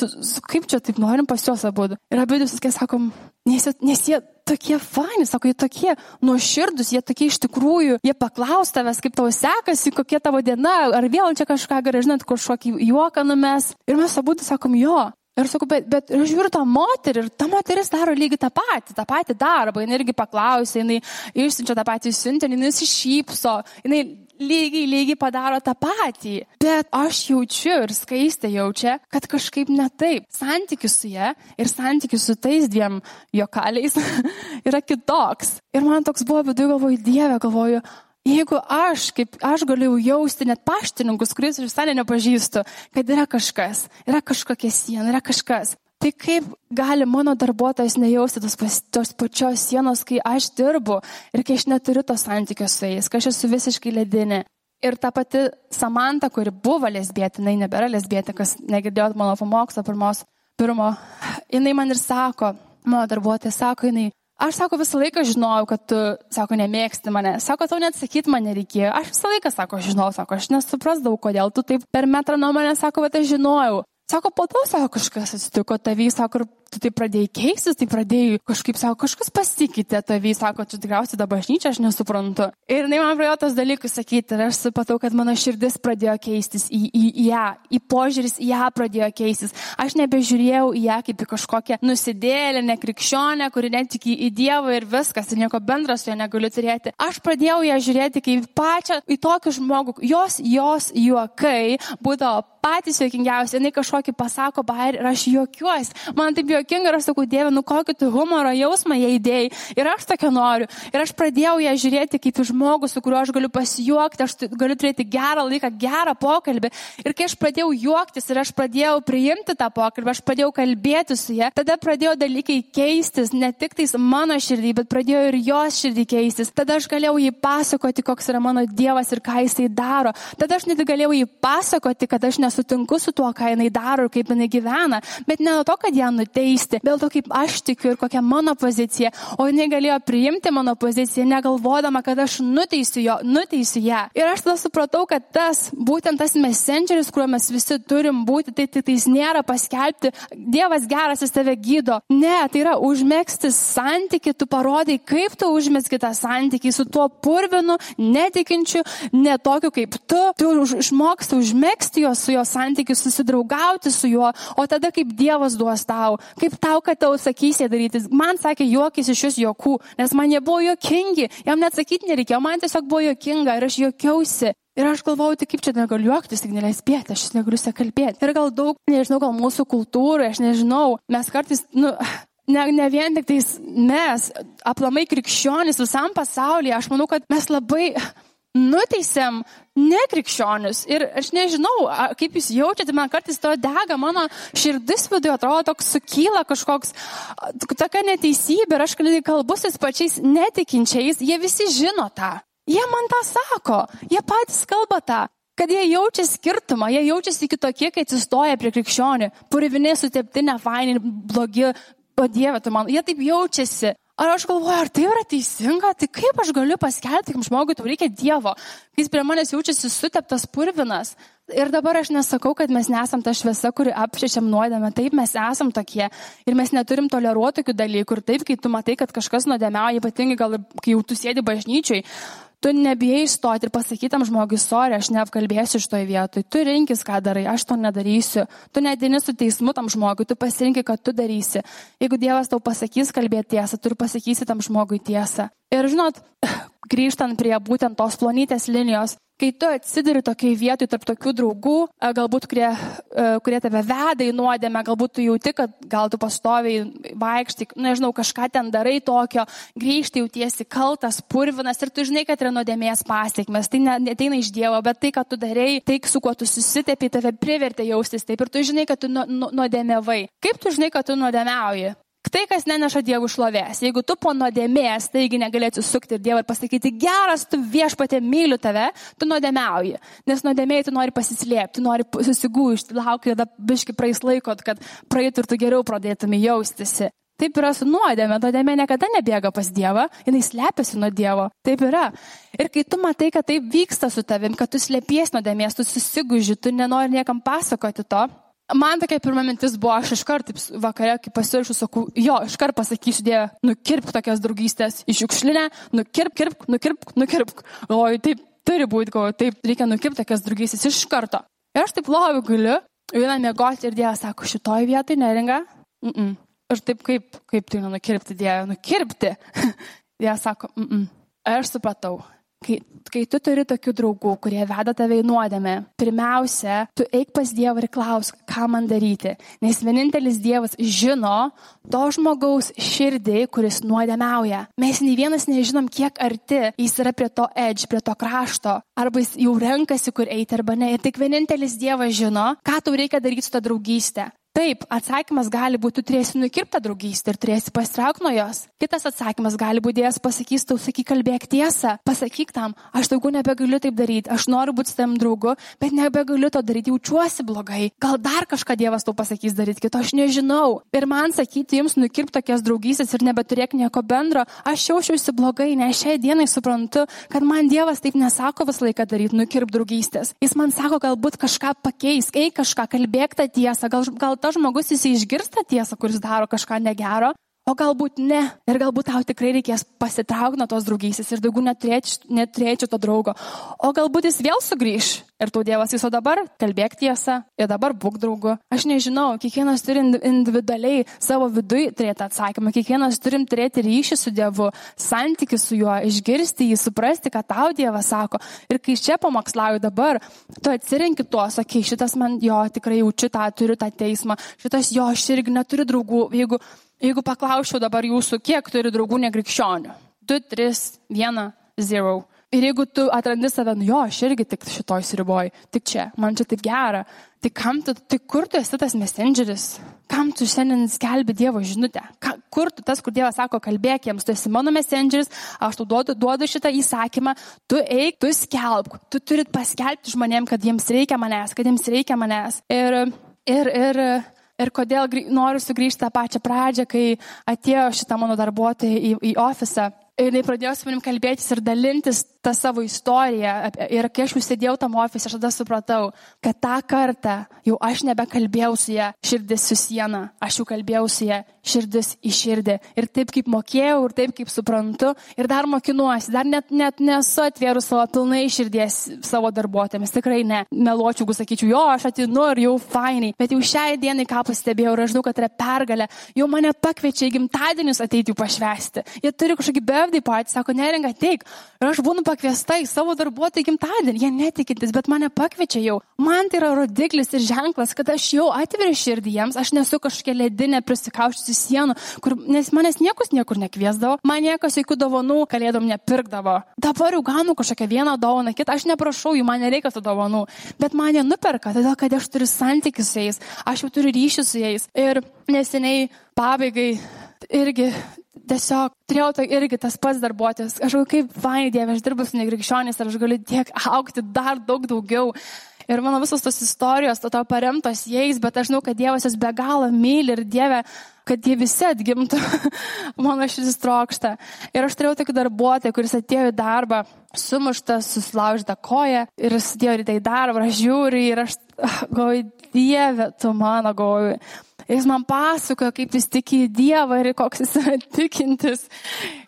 kaip čia taip norim pas juos abu. Ir abidvi, kai sakom, nes, nes jie tokie faini, sako, jie tokie nuoširdus, jie tokie iš tikrųjų, jie paklaus tavęs, kaip tau sekasi, kokia tavo diena, ar vėl čia kažką gerai, žinot, kažkokį juoką numes. Ir mes abu sakom, jo. Ir sakau, bet, bet ir žiūriu tą moterį ir ta moteris daro lygiai tą patį, tą patį darbą. Jis irgi paklausė, jinai išsiunčia tą patį siuntinį, jinai nusišypso, jinai lygiai, lygiai padaro tą patį. Bet aš jaučiu ir skaistė jaučia, kad kažkaip ne taip. Santykis su ją ir santykis su tais dviem jokaliais yra kitoks. Ir man toks buvo viduje, galvoju, Dieve, galvoju, jeigu aš, kaip aš galėjau jausti net paštininkus, kuris visai nepažįstu, kad yra kažkas, yra kažkokia siena, yra kažkas. Tai kaip gali mano darbuotojas nejausti tos, tos pačios sienos, kai aš dirbu ir kai aš neturiu to santykio su jais, kai aš esu visiškai ledinė. Ir ta pati Samanta, kuri buvo lesbietė, jinai nebėra lesbietė, kas negirdėjot mano pamokslo pirmos, pirmo, jinai man ir sako, mano darbuotoja sako, jinai, aš sako visą laiką žinojau, kad tu, sako, nemėgsti mane, sako, tau net sakyti man nereikėjo, aš visą laiką, sako, žinau, sako, aš nesuprasdavau, kodėl tu taip per metrą nuo manęs, sako, bet aš žinojau. Sako, po to, sako, kažkas atsitiko, tavy, sako, ir tu tai pradėjai keistis, tai pradėjai kažkaip, sako, kažkas pasikeitė tavy, sako, čia tikriausiai dabar bažnyčia, aš nesuprantu. Ir jinai man pradėjo tos dalykus sakyti ir aš supratau, kad mano širdis pradėjo keistis į, į, į ją, į požiūris į ją pradėjo keistis. Aš nebežiūrėjau į ją kaip į kažkokią nusidėlę, nekrikščionę, kuri netiki į Dievą ir viskas, ir nieko bendro su ja negaliu turėti. Aš pradėjau ją žiūrėti kaip pačią į tokį žmogų, jos, jos juokai būdavo patys juokingiausi, jinai kažkokį pasako bairį ir aš juokiuosi. Man taip juokinga ir aš sakau, Dieve, nu kokį tu humoro jausmą jie įdėjai. Ir aš tokio noriu. Ir aš pradėjau ją žiūrėti kaip į žmogų, su kuriuo aš galiu pasijuokti, aš galiu turėti gerą laiką, gerą pokalbį. Ir kai aš pradėjau juoktis ir aš pradėjau priimti tą pokalbį, aš pradėjau kalbėti su ja, tada pradėjo dalykai keistis, ne tik tais mano širdį, bet pradėjo ir jos širdį keistis. Tada aš galėjau jį pasakoti, koks yra mano Dievas ir ką jisai daro. Tada aš net galėjau jį pasakoti, kad aš nesu nesutinku su tuo, ką jinai daro ir kaip jinai gyvena, bet ne dėl to, kad ją nuteisti, dėl to, kaip aš tikiu ir kokia mano pozicija, o jinai galėjo priimti mano poziciją, negalvodama, kad aš nuteisiu, jo, nuteisiu ją. Ir aš tada supratau, kad tas, būtent tas messengeris, kuriuo mes visi turim būti, tai tik tais nėra paskelbti, Dievas geras, jis tave gydo. Ne, tai yra užmėgsti santyki, tu parodai, kaip tu užmėgsti tą santyki su tuo purvinu, netikinčiu, netokiu kaip tu. Tu išmoksti užmėgsti jo su jo santykių, susidraugauti su juo, o tada kaip Dievas duos tau, kaip tau, kad tau sakysi daryti. Man sakė, juokis iš jūs juokų, nes man jie buvo juokingi, jam net sakyti nereikėjo, man tiesiog buvo juokinga ir aš juokiausi. Ir aš galvojau, tai kaip čia negaliu juoktis, tik neleisbėti, aš negaliu sekalbėti. Ir gal daug, nežinau, gal mūsų kultūrai, aš nežinau, mes kartais, nu, ne, ne vien tik tais mes, aplamai krikščionys visam pasaulyje, aš manau, kad mes labai nuteisėm nekrikščionius. Ir aš nežinau, kaip jūs jaučiate, man kartais to dega, mano širdis viduje atrodo toks sukyla kažkoks, tokia neteisybė ir aš kalbusi su pačiais netikinčiais, jie visi žino tą. Jie man tą sako, jie patys kalba tą kad jie jaučia skirtumą, jie jaučiasi kitokie, kai atsistoja prie krikščionių, purvinė sutepti, nefaini, blogi, o Dieve, tu man, jie taip jaučiasi. Ar aš galvoju, ar tai yra teisinga, tai kaip aš galiu paskelbti, kaip žmogui tau reikia Dievo, kai jis prie manęs jaučiasi suteptas purvinas. Ir dabar aš nesakau, kad mes nesam ta šviesa, kuri apšečiam nuodėmę. Taip, mes esam tokie. Ir mes neturim toleruoti tokių dalykų. Ir taip, kai tu matai, kad kažkas nuodėmiauja, ypatingai gal kai jau tu sėdi bažnyčiai, Tu nebijai stoti ir pasakyti tam žmogui, sorry, aš neapkalbėsiu iš toj vietoj. Tu rinkis, ką darai, aš to nedarysiu. Tu nedini su teismu tam žmogui, tu pasirinkai, kad tu darysi. Jeigu Dievas tau pasakys kalbėti tiesą, tu ir pasakysi tam žmogui tiesą. Ir žinot, grįžtant prie būtent tos plonytės linijos, Kai tu atsiduri tokiai vietoj tarp tokių draugų, galbūt kurie, kurie tave veda į nuodėmę, galbūt tu jauti, kad gal tu pastoviai vaikštai, nežinau, kažką ten darai tokio, grįžti jautiesi kaltas, purvinas ir tu žinai, kad yra nuodėmės pasiekmes. Tai neteina iš Dievo, bet tai, kad tu darai, tai, su kuo tu susitėpi, tave privertė jaustis taip ir tu žinai, kad tu nuodėmėvai. Kaip tu žinai, kad tu nuodėmiauji? Tai, kas neneša Dievų šlovės. Jeigu tu po nuodėmės, taigi negali atsisukti ir Dievą ir pasakyti, geras, tu viešpatė myliu tave, tu nuodėmiauji. Nes nuodėmėjai tu nori pasislėpti, nori susigūžti, lauki, tada biški praeis laiko, kad praeitų ir tu geriau pradėtumai jaustisi. Taip yra su nuodėmė, nuodėmė niekada nebėga pas Dievą, jinai slepiasi nuo Dievo. Taip yra. Ir kai tu matai, kad taip vyksta su tavim, kad tu slėpies nuodėmės, tu susigūži, tu nenori niekam pasakoti to, Man tokia pirma mintis buvo, aš iškart vakare, kai pasirašau, sakau, jo, iškart pasakysiu, Dieve, nukirpk tokias draugystės iš šiukšlinę, nukirpk, kirpk, nukirpk, nukirpk. Galvoju, taip turi būti, galvoju, taip reikia nukirpti tokias draugystės iš karto. Ir aš taip loviu galiu, vieną mėgoti ir Dievas sako, šitoj vietoj neringa. Mm -mm. Ir taip kaip, kaip tai nukirpti, Dieve, nukirpti. Dievas sako, mm -mm. Ir aš supratau, Kai, kai tu turi tokių draugų, kurie veda tave į nuodėmę, pirmiausia, tu eik pas Dievą ir klausk, ką man daryti. Nes vienintelis Dievas žino to žmogaus širdį, kuris nuodėmiauja. Mes nei vienas nežinom, kiek arti jis yra prie to edge, prie to krašto. Arba jis jau renkasi, kur eiti arba ne. Ir tik vienintelis Dievas žino, ką tau reikia daryti su ta draugystė. Taip, atsakymas gali būti, tu turėsi nukirptą draugystę ir turėsi pasitraukti nuo jos. Kitas atsakymas gali būti, Dievas pasakys, tau sakyk, kalbėk tiesą, pasakyk tam, aš daugiau nebegaliu taip daryti, aš noriu būti tam draugu, bet nebegaliu to daryti, jaučiuosi blogai. Gal dar kažką Dievas tau pasakys daryti kito, aš nežinau. Ir man sakyti jums nukirpti tokias draugystės ir nebeturėk nieko bendro, aš jaučiuosi blogai, nes šiai dienai suprantu, kad man Dievas taip nesako visą laiką daryti, nukirp draugystės. Jis man sako, galbūt kažką pakeis, eik kažką, kalbėk tą tiesą, gal, gal tas žmogus jis išgirsta tiesą, kuris daro kažką negero, o galbūt ne. Ir galbūt tau tikrai reikės pasitraukti nuo tos draugystės ir daugiau neturėčiau, neturėčiau to draugo. O galbūt jis vėl sugrįž ir tu Dievas viso dabar, kalbėk tiesą ir dabar būk draugu. Aš nežinau, kiekvienas turi individualiai savo vidui turėti atsakymą, kiekvienas turim turėti ryšį su Dievu, santykių su juo, išgirsti jį, suprasti, ką tau Dievas sako. Ir kai čia pamokslauju dabar, tu atsirenki tuos, sakai, šitas man jo tikrai jaučiu tą, turiu tą teismą, šitas jo, aš irgi neturiu draugų. Jeigu Jeigu paklausčiau dabar jūsų, kiek turi draugų nekrikščionių? 2, 3, 1, 0. Ir jeigu tu atrandi save, nu jo, aš irgi tik šitoj sriboju, tik čia, man čia taip gera, tai kam tu, tai kur tu esi tas messengeris? Kam tu šiandien skelbi Dievo žinutę? Ka, kur tu tas, kur Dievas sako, kalbėk jiems, tu esi mano messengeris, aš tau duodu, duodu šitą įsakymą, tu eik, tu skelbk, tu turit paskelbti žmonėm, kad jiems reikia manęs, kad jiems reikia manęs. Ir, ir, ir Ir kodėl noriu sugrįžti tą pačią pradžią, kai atėjo šitą mano darbuotoją į, į ofisą. Ir jinai pradėjo su manim kalbėtis ir dalintis tą savo istoriją. Ir kai aš užsėdėjau tam ofise, aš tada supratau, kad tą kartą jau aš nebekalbėjau su ją širdis su siena, aš jau kalbėjau su ją širdis į širdį. Ir taip kaip mokėjau, ir taip kaip suprantu, ir dar mokinuosi, dar net, net nesu atvėrus savo pilnai širdies savo darbuotojams. Tikrai ne. Meluočiau, jeigu sakyčiau, jo, aš atinu ir jau fainai. Bet jau šiai dienai ką pastebėjau ir aš žinau, kad yra pergalė. Jau mane pakviečia į gimtadienius ateiti jų pašvesti. Jie turi kažkokį be birthday party, sako, neringa, teik. Ir aš būnu pakviesta į savo darbuotojų gimtadienį, jie netikintis, bet mane pakviečia jau. Man tai yra rodiklis ir ženklas, kad aš jau atveriu širdį jiems, aš nesu kažkokia ledinė prisikaušusi sienų, kur, nes manęs niekus niekur nekviesdavo, man niekas jokių dovanų kalėdom nepirkdavo. Dabar jau gaunu kažkokią vieną dovaną, kitą, aš neprašau jų, man nereikia tų dovanų, bet man jie nuperka, todėl kad aš turiu santykių su jais, aš jau turiu ryšį su jais. Ir neseniai pabaigai irgi tiesiog turėjau to irgi tas pats darbuotojas. Aš galvoju, kaip vainai Dieve, aš dirbu su negrikščionys ir aš galiu tiek aukti dar daug daugiau. Ir mano visos tos istorijos, to, to paremtos jais, bet aš žinau, kad Dievas jas be galo myli ir Dieve, kad jie visi atgimtų. mano širdis trokšta. Ir aš turėjau tokį darbuotoją, kuris atėjo į darbą, sumuštas, susilaužyta koja ir jis atėjo ryte į darbą, aš žiūriu ir aš galvoju, Dieve, tu mano galvoju. Jis man pasakojo, kaip jis tiki į Dievą ir koks jis yra tikintis.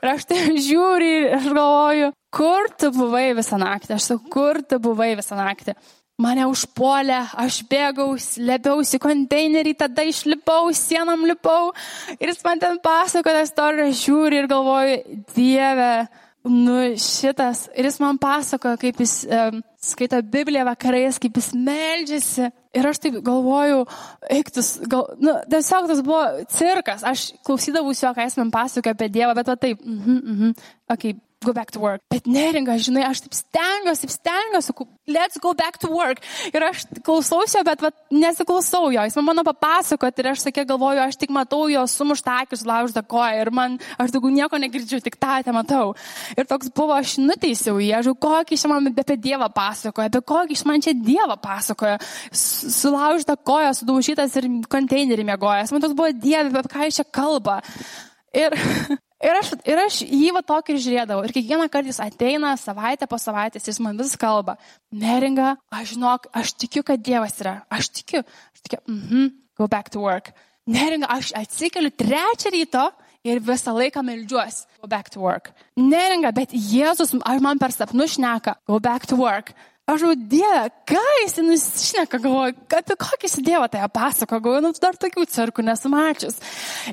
Ir aš tai žiūriu ir aš galvoju, kur tu buvai visą naktį? Aš sakau, kur tu buvai visą naktį? Mane užpuolė, aš bėgau, slėpiausi konteinerį, tada išlipau, sienom lipau. Ir jis man ten pasakoja, istoriją žiūri ir galvoju, Dieve, nu šitas. Ir jis man pasakoja, kaip jis um, skaito Bibliją vakarais, kaip jis meldžiasi. Ir aš taip galvoju, eiktus, gal, nu, tiesiog tas buvo cirkas. Aš klausydavausi jo, ką jis man pasakoja apie Dievą, bet va taip, mhm, mhm, mm okay, go back to work. Bet neringa, žinai, aš taip stengiuosi, taip stengiuosi, let's go back to work. Ir aš klausausi, bet vat, nesiklausau jo. Jis man mano papasakot ir aš sakė, galvoju, aš tik matau jo sumuštą akis, laužtą koją ir man, aš daugiau nieko negirdžiu, tik tą te matau. Ir toks buvo, aš nuteisiau jį, aš kokį iš man apie Dievą pasakoja, apie kokį iš man čia Dievą pasakoja. Sulaužtą koją, sudaužytas ir konteinerį mėgojas. Man toks buvo Dieve, apie ką jis čia kalba. Ir Ir aš, ir aš jį va tokį ir žiūrėdavau. Ir kiekvieną kartą jis ateina savaitę po savaitės, jis man vis kalba. Neringa, aš žinok, aš tikiu, kad Dievas yra. Aš tikiu. Aš tikiu, mhm, mm go back to work. Neringa, aš atsikeliu trečią ryto ir visą laiką meldžiuosi. Go back to work. Neringa, bet Jėzus man per sapnų šneka. Go back to work. Aš jau Dieve, ką jis nusišneka, galvoju, apie kokį jis Dievą tai pasako, galvoju, nu, dar tokių cirkų nesumačius.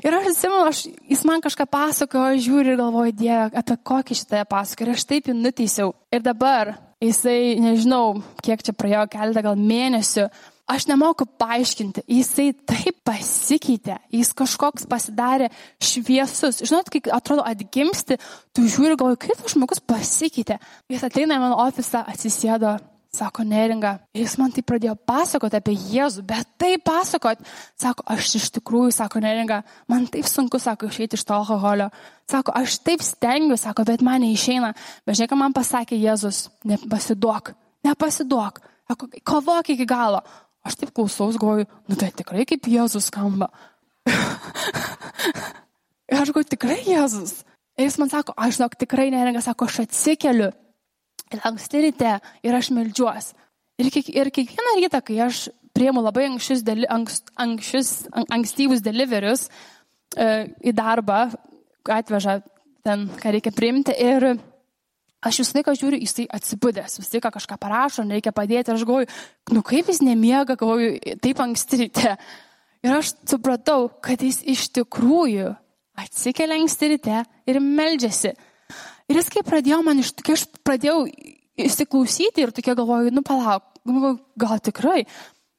Ir aš atsimenu, aš, jis man kažką pasakojo, aš žiūriu ir galvoju, Dieve, apie kokį šitą pasakojo. Ir aš taip jį nuteisiau. Ir dabar jisai, nežinau, kiek čia praėjo keletą gal mėnesių, aš nemoku paaiškinti, jisai taip pasikeitė, jis kažkoks pasidarė šviesus. Žinot, kai atrodo atgimsti, tu žiūri, galvoju, kaip tas žmogus pasikeitė. Jis ateina į mano ofisą, atsisėdo Sako, neringa. Jis man tai pradėjo pasakoti apie Jėzų, bet tai pasakot. Sako, aš iš tikrųjų, sako, neringa, man taip sunku, sako, išeiti iš to alkoholio. Sako, aš taip stengiu, sako, bet man neišeina. Bet žiūrėk, man pasakė Jėzus, nepasiduok, nepasiduok. Kovok iki galo. Aš taip klausaus, galvoju, nu tai tikrai kaip Jėzus skamba. ir aš galvoju, tikrai Jėzus. Ir jis man sako, aš žinok, tikrai neringa, sako, aš atsikeliu anksti ryte ir aš melžiuos. Ir, kiek, ir kiekvieną rytą, kai aš prieimu labai anksčius, deli, ankst, anksčius, an, ankstyvus deliverius e, į darbą, atveža ten, ką reikia priimti. Ir aš visą laiką žiūriu, jisai atsibūdęs, visą laiką kažką parašo, reikia padėti. Aš galvoju, nu kaip jis nemiega, galvoju, taip anksti ryte. Ir aš supratau, kad jis iš tikrųjų atsikelia anksti ryte ir meldžiasi. Ir jis kai pradėjo man iš tokia, aš pradėjau įsiklausyti ir tokia galvoju, nu palauk, gal tikrai.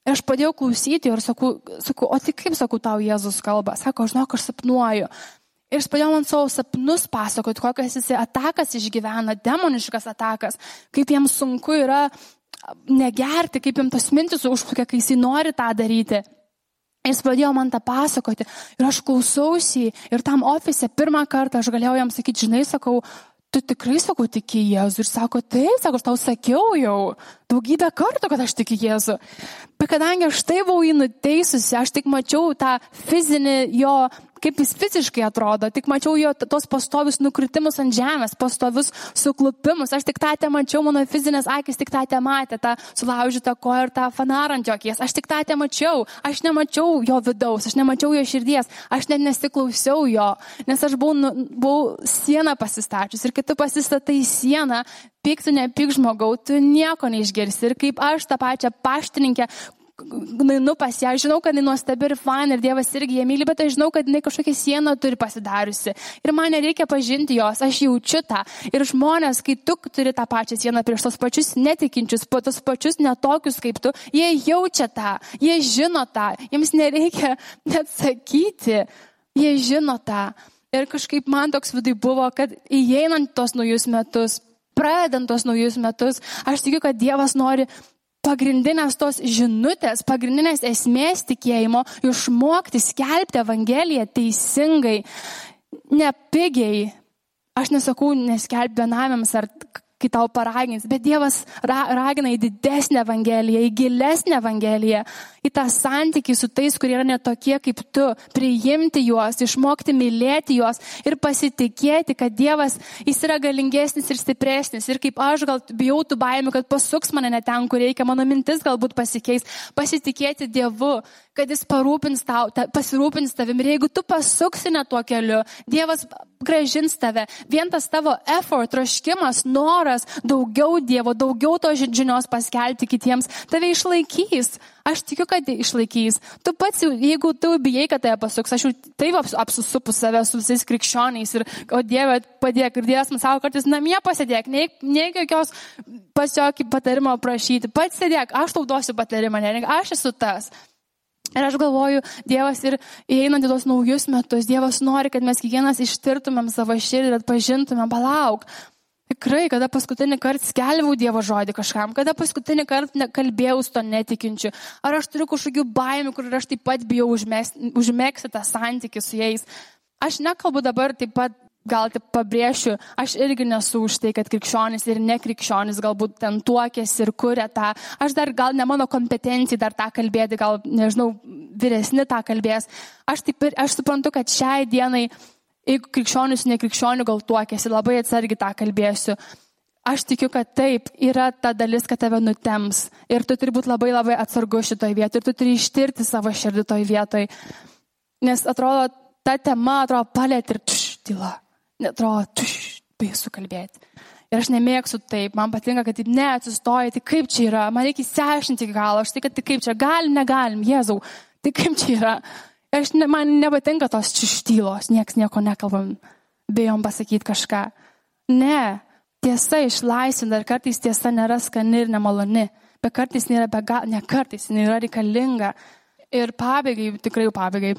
Ir aš pradėjau klausyti ir sakau, sakau, o tai kaip sakau tau Jėzus kalba? Sako, žinok, aš sapnuoju. Ir jis pradėjo man savo sapnus pasakoti, kokias jis atakas išgyvena, demoniškas atakas, kaip jiems sunku yra negerti, kaip jiems tos mintis užplūkia, kai jis nori tą daryti. Jis pradėjo man tą pasakoti ir aš klausausi ir tam ofise pirmą kartą aš galėjau jam sakyti, žinai, sakau, tu tikrai, sakau, tiki Jėzų. Ir sako, taip, sako, aš tau sakiau jau daugybę kartų, kad aš tiki Jėzų. Bet kadangi aš tai buvau jį nuteisusi, aš tik mačiau tą fizinį jo kaip jis fiziškai atrodo, tik mačiau jo tos pastovius nukritimus ant žemės, pastovius suklupimus, aš tik tą te mačiau, mano fizinės akis tik tą te matė, tą sulaužytą koją ir tą fanarą ant jo akies, aš tik tą te mačiau, aš nemačiau jo vidaus, aš nemačiau jo širdies, aš net nesiklausiau jo, nes aš buvau, nu, buvau sieną pasistačius. Ir kai tu pasistatai sieną, Pyktų, nepyk žmogau, tu nieko neišgirsi. Ir kaip aš tą pačią paštininkę, nueinu pas ją, žinau, kad jinai nuostabi ir fan ir Dievas irgi ją myli, bet aš žinau, kad jinai kažkokią sieną turi pasidariusi. Ir man nereikia pažinti jos, aš jaučiu tą. Ir žmonės, kai tu turi tą pačią sieną prieš tos pačius netikinčius, po tos pačius netokius kaip tu, jie jaučia tą, jie žino tą, jiems nereikia net sakyti, jie žino tą. Ir kažkaip man toks vidai buvo, kad įeinant tos naujus metus, pradedant tos naujus metus, aš tikiu, kad Dievas nori pagrindinės tos žinutės, pagrindinės esmės tikėjimo, išmokti skelbti Evangeliją teisingai, nepigiai. Aš nesakau neskelbti benamiams ar kai tau paragins, bet Dievas ra, ragina į didesnę Evangeliją, į gilesnę Evangeliją, į tą santykį su tais, kurie yra netokie kaip tu, priimti juos, išmokti mylėti juos ir pasitikėti, kad Dievas jis yra galingesnis ir stipresnis. Ir kaip aš gal bijau tų baimių, kad pasuks mane ne ten, kur reikia, mano mintis galbūt pasikeis, pasitikėti Dievu, kad jis parūpins tau, ta, pasirūpins tavim. Ir jeigu tu pasuksi ne tuo keliu, Dievas gražins tave. Vien tas tavo effort, troškimas, noras daugiau Dievo, daugiau to žinios paskelbti kitiems, tave išlaikys. Aš tikiu, kad išlaikys. Tu pats, jeigu tu bijai, kad tave pasuks, aš jau taip apsusupu save su visais krikščioniais ir, o Dieve, padėk. Ir Dievas man sako, kartais namie pasėdėk, ne, ne jokios pas jokį patarimą prašyti. Pats sėdėk, aš tau duosiu patarimą, ne, aš esu tas. Ir aš galvoju, Dievas ir įeinant į tos naujus metus, Dievas nori, kad mes kiekvienas ištirtumėm savo širdį ir atpažintumėm, palauk. Tikrai, kada paskutinį kartą skelbiau Dievo žodį kažkam, kada paskutinį kartą kalbėjau su to netikinčiu, ar aš turiu kažkokių baimių, kur aš taip pat bijau užmėgsti tą santykį su jais. Aš nekalbu dabar taip pat gal tik pabrėšiu, aš irgi nesu už tai, kad krikščionis ir nekrikščionis galbūt ten tuokėsi ir kuria tą. Aš dar gal ne mano kompetencijai dar tą kalbėti, gal, nežinau, vyresni tą kalbės. Aš, taip, aš suprantu, kad šiai dienai, jeigu krikščionis su nekrikščioniu gal tuokėsi, labai atsargiai tą kalbėsiu. Aš tikiu, kad taip yra ta dalis, kad tave nutems. Ir tu turi būti labai labai atsargus šitoje vietoje. Ir tu turi ištirti savo širdį toje vietoje. Nes atrodo, ta tema, atrodo, palėt ir tš, tyla netrodo, tuš, baisu kalbėti. Ir aš nemėgsiu taip, man patinka, kad taip neatsistoji, tai kaip čia yra, man reikia įsiaiškinti iki galo, aš tai, kad tai kaip čia, galim, negalim, Jėzau, tai kaip čia yra. Ir aš, ne, man nepatinka tos čištylos, nieks nieko nekalbam, bijom pasakyti kažką. Ne, tiesa išlaisvina ir kartais tiesa nėra skani ir nemaloni, bet kartais nėra be galo, ne kartais, yra reikalinga. Ir pabaigai, tikrai pabaigai,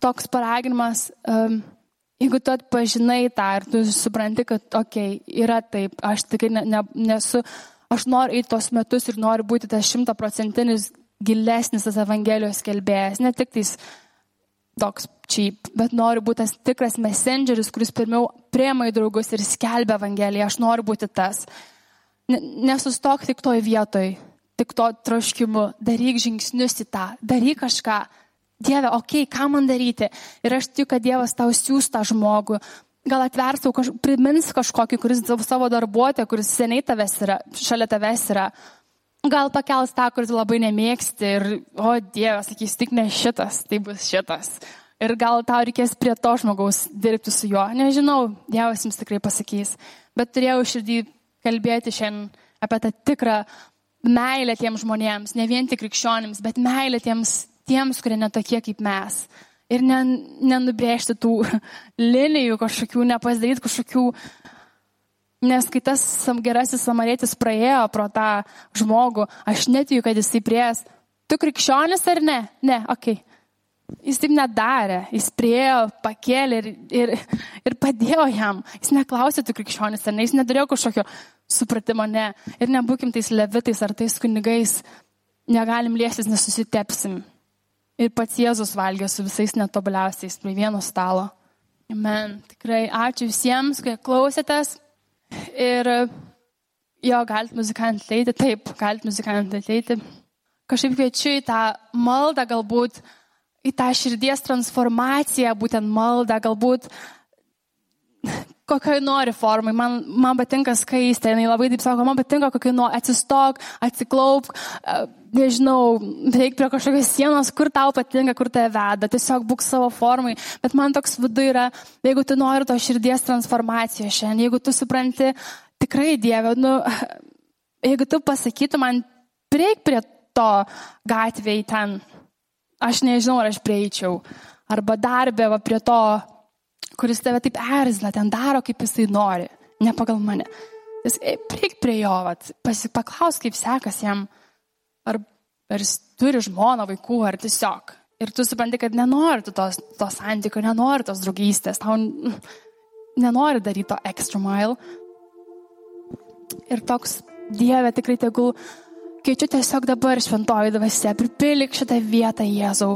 toks paraginimas. Um, Jeigu tu atpažinai tą ir tu supranti, kad, okei, okay, yra taip, aš tikrai ne, ne, nesu Aš noriu eiti tos metus ir noriu būti tas šimtaprocentinis gilesnis tas Evangelijos kelbėjas. Ne tik tais toks cheap, bet noriu būti tas tikras messengeris, kuris pirmiau priema į draugus ir skelbia Evangeliją. Aš noriu būti tas. Nesustok tik toj vietoj, tik to troškimu. Daryk žingsnius į tą, daryk kažką. Dieve, okei, okay, ką man daryti? Ir aš tikiu, kad Dievas tau siūs tą žmogų. Gal atversiu, kaž... primins kažkokį, kuris savo darbuotoją, kuris seniai tavęs yra, šalia tavęs yra. Gal pakels tą, kuris labai nemėgsti ir, o Dieve, sakys, tik ne šitas, tai bus šitas. Ir gal tau reikės prie to žmogaus dirbti su juo. Nežinau, Dievas jums tikrai pasakys. Bet turėjau širdį kalbėti šiandien apie tą tikrą meilę tiems žmonėms, ne vien tik krikščionims, bet meilę tiems tiems, kurie netokie kaip mes. Ir ne, nenubrėžti tų linijų kažkokių, nepasidaryti kažkokių, nes kai tas gerasis samarėtis praėjo pro tą žmogų, aš netikiu, kad jisai prieės, tu krikščionis ar ne? Ne, okei. Okay. Jis taip nedarė, jis priejo, pakėlė ir, ir, ir padėjo jam. Jis neklausė tų krikščionis ar ne, jis neturėjo kažkokio supratimo, ne. Ir nebūkim tais levitais ar tais kunigais, negalim liestis, nesusitepsim. Ir pats Jėzus valgė su visais netobuliausiais prie vieno stalo. Amen. Tikrai ačiū visiems, kurie klausėtės. Ir jo, galite muzikantą ateiti, taip, galite muzikantą ateiti. Kažkaip kviečiu į tą maldą, galbūt į tą širdies transformaciją, būtent maldą, galbūt kokioj nori formai. Man, man patinka skaistė, jinai labai taip sako, man patinka kokioj nori, atsistok, atsiklaupk, e, nežinau, reik prie kažkokios sienos, kur tau patinka, kur tave veda, tiesiog būk savo formai. Bet man toks vidu yra, jeigu tu nori to širdies transformacijos šiandien, jeigu tu supranti tikrai Dievę, nu, jeigu tu pasakytum man, prieik prie to gatvėje ten, aš nežinau, ar aš prieičiau, arba darbė va prie to kuris tave taip erzina, ten daro, kaip jisai nori, ne pagal mane. Jis prieik prie jo, vat, paklaus, kaip sekas jam, ar, ar jis turi žmoną, vaikų, ar tiesiog. Ir tu supranti, kad nenori tos, tos santykių, nenori tos draugystės, tau nenori daryti to extra mile. Ir toks Dieve tikrai tegul, kviečiu tiesiog dabar šventoji dvasia, pripilik šitą vietą Jėzau.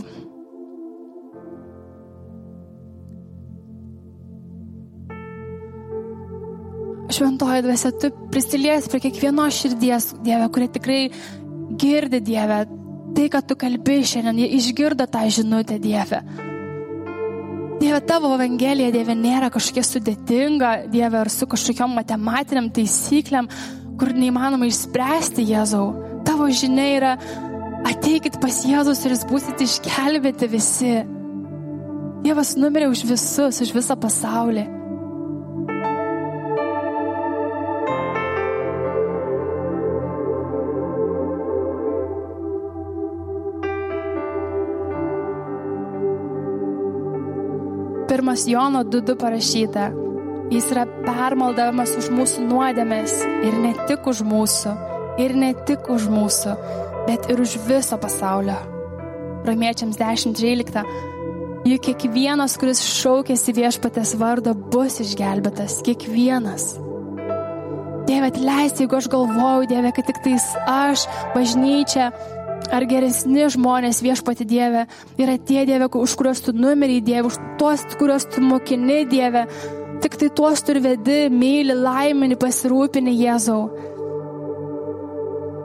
Šventoji dvasia, tu prisilies prie kiekvienos širdies, Dieve, kurie tikrai girdi Dieve. Tai, kad tu kalbi šiandien, jie išgirdo tą žinutę, Dieve. Dieve, tavo Evangelija, Dieve, nėra kažkokia sudėtinga, Dieve, ar su kažkokiam matematiniam taisyklėm, kur neįmanoma išspręsti Jėzau. Tavo žinia yra, ateikit pas Jėzus ir jūs būsite išgelbėti visi. Dievas numirė už visus, už visą pasaulį. Pirmas Jono 2.2 parašyta. Jis yra permaldavimas už mūsų nuodėmės ir ne tik už mūsų, ir ne tik už mūsų, bet ir už viso pasaulio. Romiečiams 10.13. Juk kiekvienas, kuris šaukėsi viešpatės vardo, bus išgelbėtas. Kiekvienas. Dieve, atleis, jeigu aš galvoju, Dieve, kad tik tais aš, bažnyčia, Ar geresni žmonės viešpati Dieve yra tie Dieve, už kuriuos tu numeriai Dieve, už tuos, kuriuos tu mokini Dieve. Tik tai tuos tu ir vedi, myli, laimini, pasirūpini Jėzau.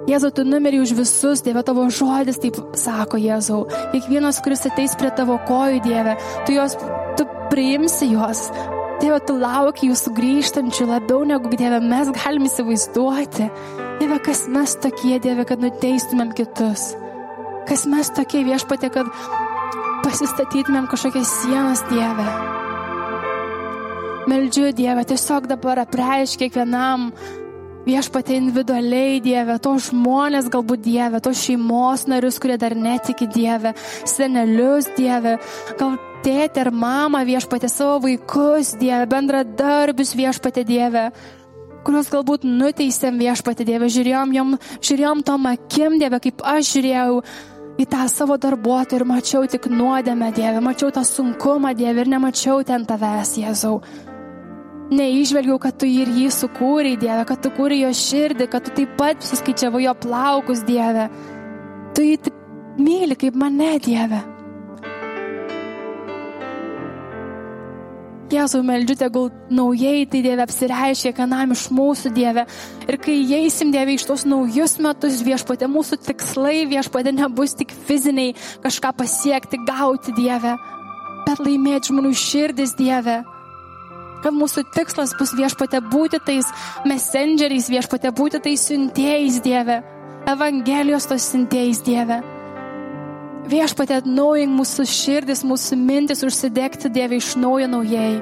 Jėzau, tu numeri už visus, Dieve, tavo žodis taip sako Jėzau. Kiekvienas, kuris ateis prie tavo kojų, Dieve, tu juos, tu priimsi juos. Dieve, tu lauki jų sugrįžtančių labiau negu Dieve mes galime įsivaizduoti. Dieve, kas mes tokie, Dieve, kad nuteistumėm kitus. Kas mes tokie viešpatė, kad pasistatytumėm kažkokias sienas, Dieve. Meldžiu Dievę, tiesiog dabar apreišk kiekvienam viešpatė individualiai Dieve, to žmonės galbūt Dieve, to šeimos narius, kurie dar netiki Dieve, senelius Dieve, gal tėtė ir mama viešpatė savo vaikus Dieve, bendradarbius viešpatė Dieve kuriuos galbūt nuteisėm viešpatį Dievę, žiūrėjom, jom, žiūrėjom tom akim Dievę, kaip aš žiūrėjau į tą savo darbuotoją ir mačiau tik nuodėmę Dievę, mačiau tą sunkumą Dievę ir nemačiau ten tavęs, Jėzau. neižvelgiau, kad tu ir jį sukūrei, Dieve, kad tu kūrei jo širdį, kad tu taip pat suskaičiavai jo plaukus, Dieve. Tu jį myli kaip mane, Dieve. Jėzau, meldžiu, tegul naujai tai Dieve apsireiškia kiekvienam iš mūsų Dieve. Ir kai įeisim Dieve iš tos naujus metus, viešpatė mūsų tikslai, viešpatė nebus tik fiziniai kažką pasiekti, gauti Dieve, bet laimėti žmonių širdis Dieve. Kad mūsų tikslas bus viešpatė būti tais messengeriais, viešpatė būti tais siuntėjais Dieve. Evangelijos tos siuntėjais Dieve. Viešpatė atnaujink mūsų širdis, mūsų mintis, užsidegti Dievą iš naujo naujai.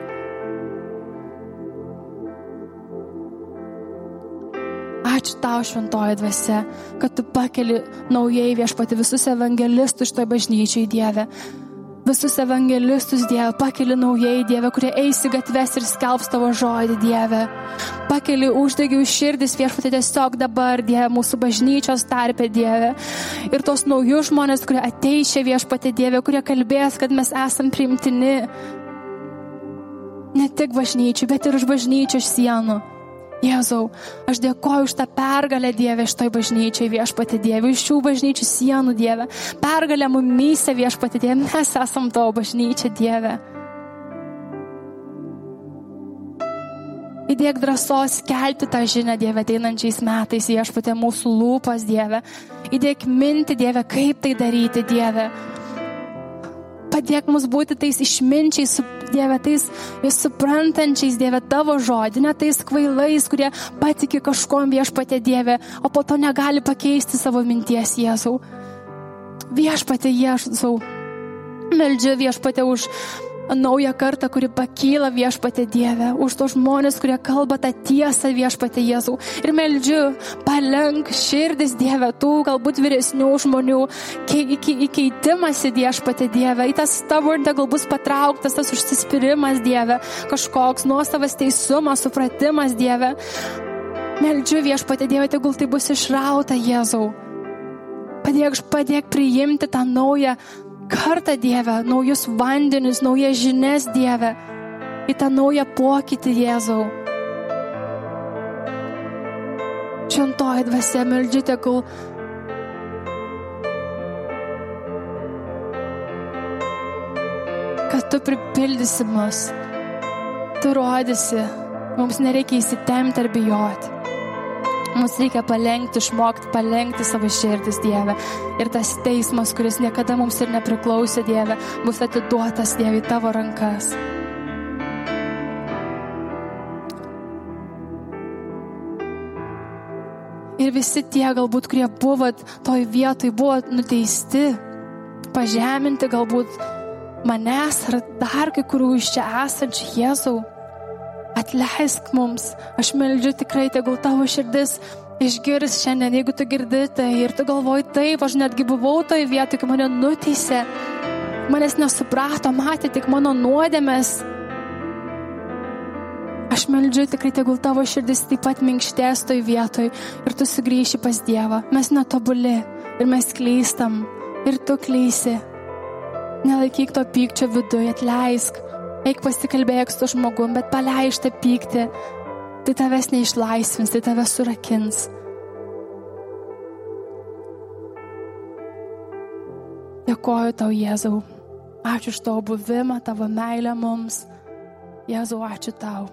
Ačiū tau, šventoji dvasia, kad tu pakeli naujai viešpati visus evangelistus šitoje bažnyčiai Dieve visus evangelistus, Dieve, pakeli naujai, Dieve, kurie eis į gatves ir skelbs tavo žodį, Dieve. Pakeli uždegių širdis viešpatė tiesiog dabar, Dieve, mūsų bažnyčios tarpė, Dieve. Ir tos naujus žmonės, kurie ateis čia viešpatė, Dieve, kurie kalbės, kad mes esam priimtini. Ne tik bažnyčių, bet ir už bažnyčių sienų. Jėzau, aš dėkoju už tą pergalę Dievę šitoj bažnyčiai viešpatė Dievė, iš šių bažnyčių sienų Dievė. Pergalę mumyse viešpatė Dievė, mes esam tavo bažnyčia Dievė. Įdėk drąsos kelti tą žinią Dievę ateinančiais metais viešpatė mūsų lūpas Dievę. Įdėk minti Dievę, kaip tai daryti Dievę. Padėk mums būti tais išminčiais, Dieve, tais suprantančiais, Dieve, tavo žodį, ne tais kvailais, kurie patiki kažkom viešpatė Dieve, o po to negali pakeisti savo minties Jėzau. Viešpatė Jėzau. Meldžiu viešpatė už naują kartą, kuri pakyla viešpatė Dieve, už tos žmonės, kurie kalba tą tiesą viešpatė Jėzau. Ir meldžiu, palenk širdis Dieve, tų galbūt vyresnių žmonių, į keitimąsi viešpatė Dieve, į tavo ir tegul bus patrauktas tas užsispyrimas Dieve, kažkoks nuostabas teisumas, supratimas Dieve. Meldžiu viešpatė Dieve, tegul tai bus išrauta Jėzau. Padėk, padėk priimti tą naują kartą Dievę, naujus vandenius, naujas žinias Dievę, į tą naują pokytį Jėzau. Šventoji dvasia meldžiu tegul. Kad tu pripildysi mus, tu rodysi, mums nereikia įsitemti ar bijoti. Mums reikia palengti, išmokti palengti savo širdis Dieve. Ir tas teismas, kuris niekada mums ir nepriklausė Dieve, bus atiduotas Dieve į tavo rankas. Ir visi tie galbūt, kurie buvot toj vietoj, buvo nuteisti, pažeminti galbūt manęs ar dar kai kurių iš čia esančių Jėzau atleisk mums. Aš meldžiu tikrai, tegul tavo širdis išgirs šiandien, jeigu tu girdi tai ir tu galvoji taip, aš netgi buvau toje vietoje, kai mane nuteisė, manęs nesuprato, matė tik mano nuodėmės. Aš meldžiu tikrai, tegul tavo širdis taip pat minkštės toj vietoj ir tu sugrįši pas Dievą. Mes netobuli ir mes klystam ir tu klysi. Nelaikyk to pykčio viduje, atleisk. Eik pasikalbėk su žmogum, bet paleištą pyktį. Tai tavęs neišlaisvins, tai tave surakins. Dėkoju tau, Jėzau. Ačiū už tavo buvimą, tavo meilę mums. Jėzau, ačiū tau.